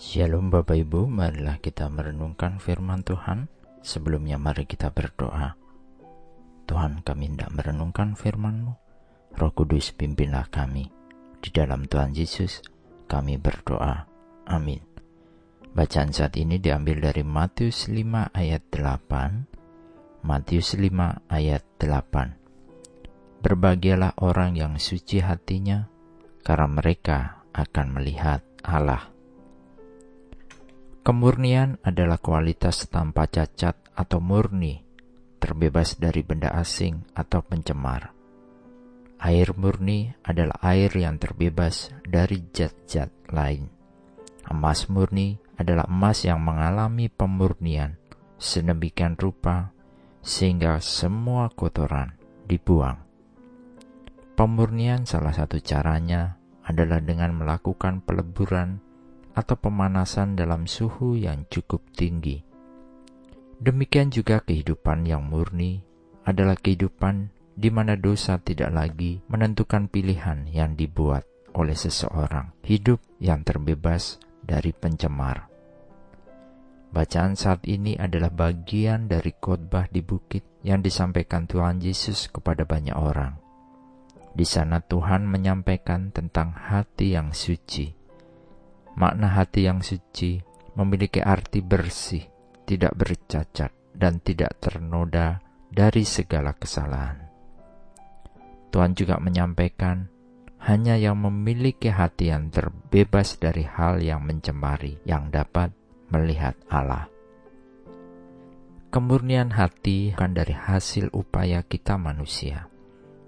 Shalom Bapak Ibu, marilah kita merenungkan firman Tuhan. Sebelumnya mari kita berdoa. Tuhan kami hendak merenungkan firman-Mu. Roh Kudus pimpinlah kami. Di dalam Tuhan Yesus kami berdoa. Amin. Bacaan saat ini diambil dari Matius 5 ayat 8. Matius 5 ayat 8. Berbahagialah orang yang suci hatinya, karena mereka akan melihat Allah. Kemurnian adalah kualitas tanpa cacat atau murni, terbebas dari benda asing atau pencemar. Air murni adalah air yang terbebas dari zat-zat lain. Emas murni adalah emas yang mengalami pemurnian sedemikian rupa sehingga semua kotoran dibuang. Pemurnian salah satu caranya adalah dengan melakukan peleburan atau pemanasan dalam suhu yang cukup tinggi. Demikian juga kehidupan yang murni adalah kehidupan di mana dosa tidak lagi menentukan pilihan yang dibuat oleh seseorang, hidup yang terbebas dari pencemar. Bacaan saat ini adalah bagian dari khotbah di bukit yang disampaikan Tuhan Yesus kepada banyak orang. Di sana Tuhan menyampaikan tentang hati yang suci Makna hati yang suci memiliki arti bersih, tidak bercacat, dan tidak ternoda dari segala kesalahan. Tuhan juga menyampaikan, hanya yang memiliki hati yang terbebas dari hal yang mencemari yang dapat melihat Allah. Kemurnian hati bukan dari hasil upaya kita manusia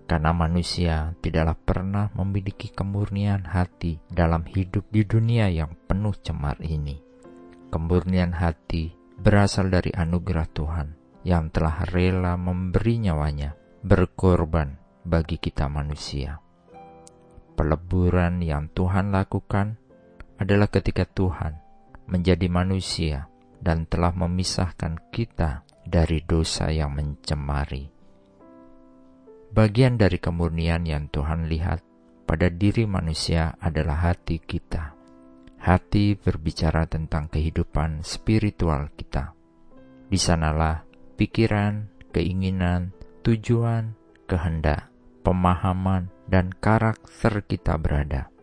karena manusia tidaklah pernah memiliki kemurnian hati dalam hidup di dunia yang penuh cemar ini. Kemurnian hati berasal dari anugerah Tuhan yang telah rela memberi nyawanya berkorban bagi kita manusia. Peleburan yang Tuhan lakukan adalah ketika Tuhan menjadi manusia dan telah memisahkan kita dari dosa yang mencemari Bagian dari kemurnian yang Tuhan lihat pada diri manusia adalah hati kita. Hati berbicara tentang kehidupan spiritual kita. Di sanalah pikiran, keinginan, tujuan, kehendak, pemahaman, dan karakter kita berada.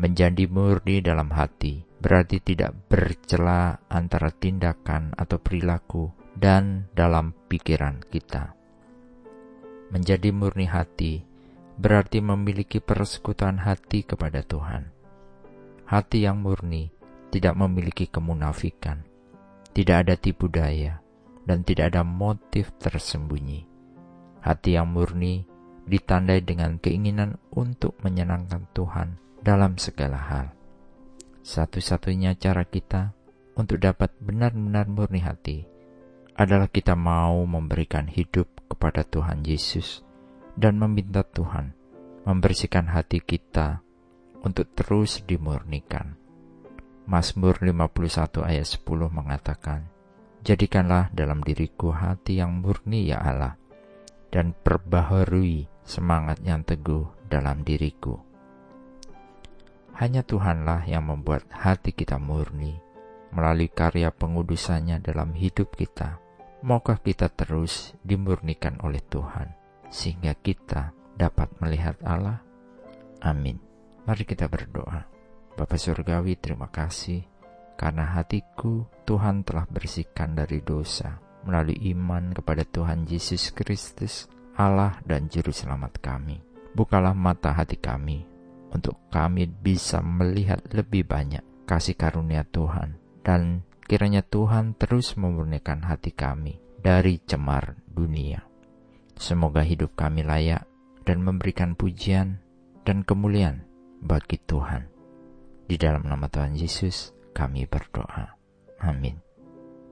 Menjadi murni dalam hati berarti tidak bercela antara tindakan atau perilaku dan dalam pikiran kita menjadi murni hati berarti memiliki persekutuan hati kepada Tuhan. Hati yang murni tidak memiliki kemunafikan, tidak ada tipu daya, dan tidak ada motif tersembunyi. Hati yang murni ditandai dengan keinginan untuk menyenangkan Tuhan dalam segala hal. Satu-satunya cara kita untuk dapat benar-benar murni hati adalah kita mau memberikan hidup kepada Tuhan Yesus dan meminta Tuhan membersihkan hati kita untuk terus dimurnikan. Mazmur 51 ayat 10 mengatakan, Jadikanlah dalam diriku hati yang murni ya Allah, dan perbaharui semangat yang teguh dalam diriku. Hanya Tuhanlah yang membuat hati kita murni melalui karya pengudusannya dalam hidup kita Maukah kita terus dimurnikan oleh Tuhan sehingga kita dapat melihat Allah? Amin. Mari kita berdoa. Bapa Surgawi, terima kasih karena hatiku Tuhan telah bersihkan dari dosa melalui iman kepada Tuhan Yesus Kristus, Allah dan Juru Selamat kami. Bukalah mata hati kami untuk kami bisa melihat lebih banyak kasih karunia Tuhan dan Kiranya Tuhan terus memurnikan hati kami dari cemar dunia. Semoga hidup kami layak dan memberikan pujian dan kemuliaan bagi Tuhan. Di dalam nama Tuhan Yesus kami berdoa. Amin.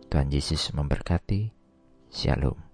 Tuhan Yesus memberkati. Shalom.